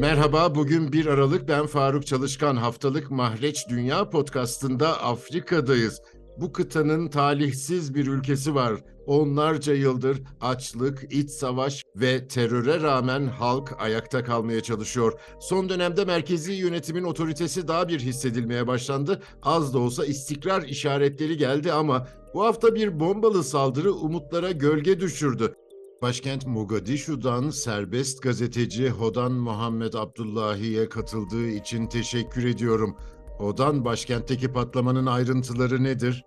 Merhaba, bugün 1 Aralık ben Faruk Çalışkan haftalık Mahreç Dünya podcastında Afrika'dayız. Bu kıtanın talihsiz bir ülkesi var. Onlarca yıldır açlık, iç savaş ve teröre rağmen halk ayakta kalmaya çalışıyor. Son dönemde merkezi yönetimin otoritesi daha bir hissedilmeye başlandı. Az da olsa istikrar işaretleri geldi ama bu hafta bir bombalı saldırı umutlara gölge düşürdü. Başkent Mogadishu'dan serbest gazeteci Hodan Muhammed Abdullahi'ye katıldığı için teşekkür ediyorum. Hodan başkentteki patlamanın ayrıntıları nedir?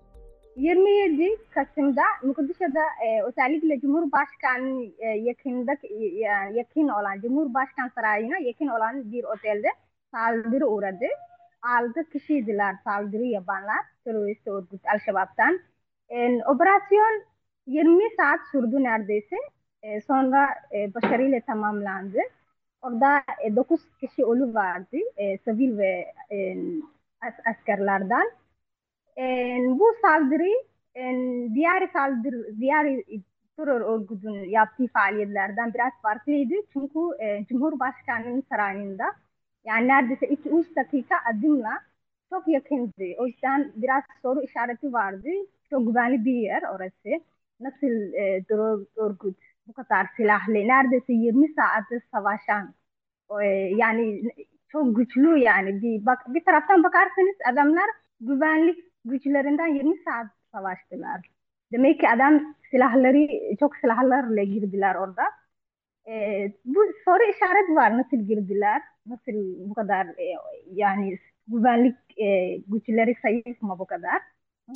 27 Kasım'da Mogadishu'da e, özellikle Cumhurbaşkanı e, yakında e, yakın olan Cumhurbaşkan Sarayı'na yakın olan bir otelde saldırı uğradı. 6 kişiydiler saldırı yapanlar terörist örgüt Al-Shabaab'tan. E, operasyon 20 saat sürdü neredeyse. E, sonra e, başarıyla tamamlandı. Orada e, 9 kişi ölü vardı. E, sivil ve e, as askerlerden. E, bu saldırı e, diğer saldırı, diğer terör örgütünün yaptığı faaliyetlerden biraz farklıydı. Çünkü e, Cumhurbaşkanı'nın sarayında yani neredeyse 2-3 dakika adımla çok yakındı. O yüzden biraz soru işareti vardı. Çok güvenli bir yer orası. Nasıl e, terör örgüt bu kadar silahlı neredeyse 20 saattir savaşan e, yani çok güçlü yani bir bak bir taraftan bakarsanız adamlar güvenlik güçlerinden 20 saat savaştılar. Demek ki adam silahları çok silahlarla girdiler orada. E, bu soru işaret var nasıl girdiler? Nasıl bu kadar e, yani güvenlik e, güçleri sayısı bu kadar?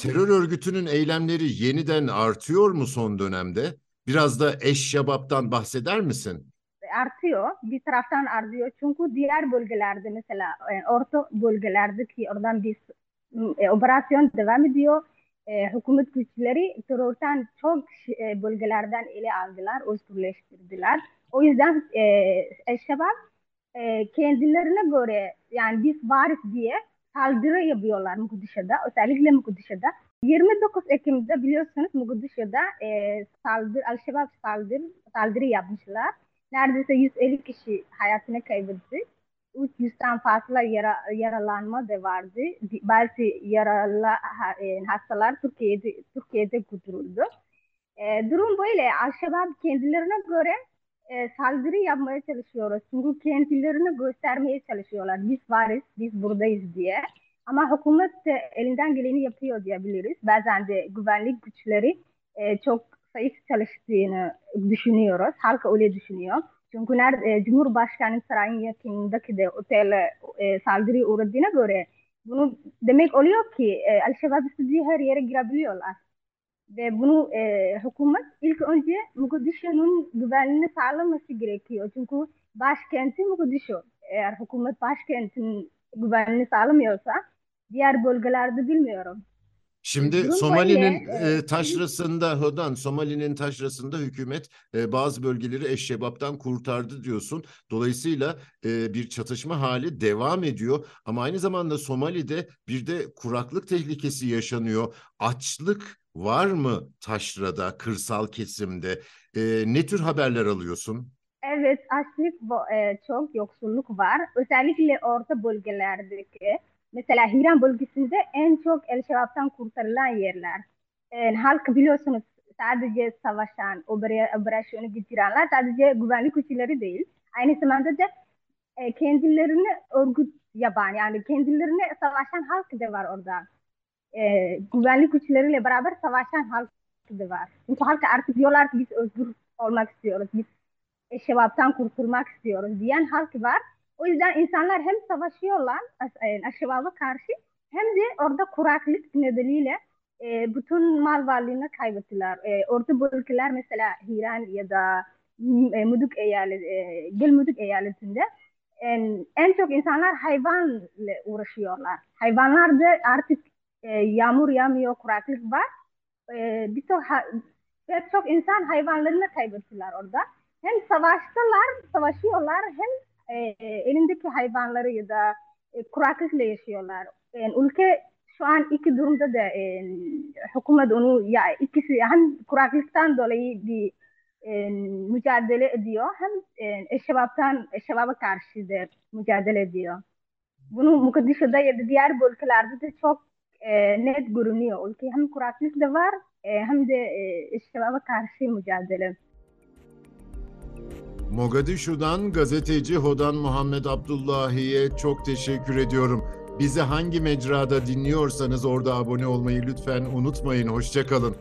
Terör örgütünün eylemleri yeniden artıyor mu son dönemde? Biraz da eş şabaptan bahseder misin? Artıyor. Bir taraftan artıyor. Çünkü diğer bölgelerde mesela e, orta bölgelerde ki oradan bir e, operasyon devam ediyor. E, hükümet güçleri terörden çok bölgelerden ele aldılar, özgürleştirdiler. O yüzden e, kendilerine göre yani biz varız diye saldırı yapıyorlar Mogadishu'da. Özellikle Mogadishu'da. 29 Ekim'de biliyorsunuz Mogadishu'da e, saldır, Al-Shabaab saldır, saldırı yapmışlar. Neredeyse 150 kişi hayatını kaybetti. 300'den fazla yara, yaralanma da vardı. Bazı yaralı e, hastalar Türkiye'de Türkiye'de götürüldü. E, durum böyle. Al-Shabaab kendilerine göre e, saldırı yapmaya çalışıyoruz. Çünkü kendilerini göstermeye çalışıyorlar. Biz varız, biz buradayız diye. Ama hükümet de elinden geleni yapıyor diyebiliriz. Bazen de güvenlik güçleri e, çok zayıf çalıştığını düşünüyoruz. Halk öyle düşünüyor. Çünkü nerede, Cumhurbaşkanı sarayın yakınındaki de otele e, saldırı uğradığına göre bunu demek oluyor ki e, Al-Shabaab istediği her yere girebiliyorlar. Ve bunu e, hükümet ilk önce Mogadishu'nun güvenliğini sağlaması gerekiyor. Çünkü başkenti Mogadishu. Eğer hükümet başkentin güvenliğini sağlamıyorsa diğer bölgelerde bilmiyorum. Şimdi Durum Somali'nin e, taşrasında Hodan, Somali'nin taşrasında hükümet e, bazı bölgeleri eşşebaptan kurtardı diyorsun. Dolayısıyla e, bir çatışma hali devam ediyor. Ama aynı zamanda Somali'de bir de kuraklık tehlikesi yaşanıyor. Açlık var mı taşrada, kırsal kesimde? E, ne tür haberler alıyorsun? Evet, açlık e, çok yoksulluk var. Özellikle orta bölgelerdeki Mesela Hiran bölgesinde en çok El Şebap'tan kurtarılan yerler. Yani halk biliyorsunuz sadece savaşan, operasyonu geçirenler sadece güvenlik güçleri değil. Aynı zamanda da e, kendilerini örgüt yapan yani kendilerini savaşan halk da var orada. E, güvenlik güçleriyle beraber savaşan halk da var. Çünkü halk artık diyorlar ki biz özgür olmak istiyoruz. Biz e, şebaptan kurtulmak istiyoruz diyen halk var. O yüzden insanlar hem savaşıyorlar aşıvalı karşı hem de orada kuraklık nedeniyle e, bütün mal varlığını kaybettiler. E, orta bölgeler mesela Hiran ya da e, Muduk eyalet, e, Gelmuduk eyaletinde en, en çok insanlar hayvanla uğraşıyorlar. Hayvanlar da artık e, yağmur yağmıyor, kuraklık var. E, birçok ha, çok insan hayvanlarını kaybettiler orada. Hem savaştılar, savaşıyorlar hem e, elindeki hayvanları ya da e, kuraklıkla yaşıyorlar. Yani ülke şu an iki durumda da e, hükümet onu ya ikisi hem kuraklıktan dolayı bir e, mücadele ediyor hem e, şebaptan şebaba karşıdır mücadele ediyor. Bunu Mogadishu'da ya da diğer bölgelerde de çok e, net görünüyor. Ülke hem kuraklık da var e, hem de e, şebaba karşı mücadele. Mogadishu'dan gazeteci Hodan Muhammed Abdullahi'ye çok teşekkür ediyorum. Bizi hangi mecrada dinliyorsanız orada abone olmayı lütfen unutmayın. Hoşçakalın.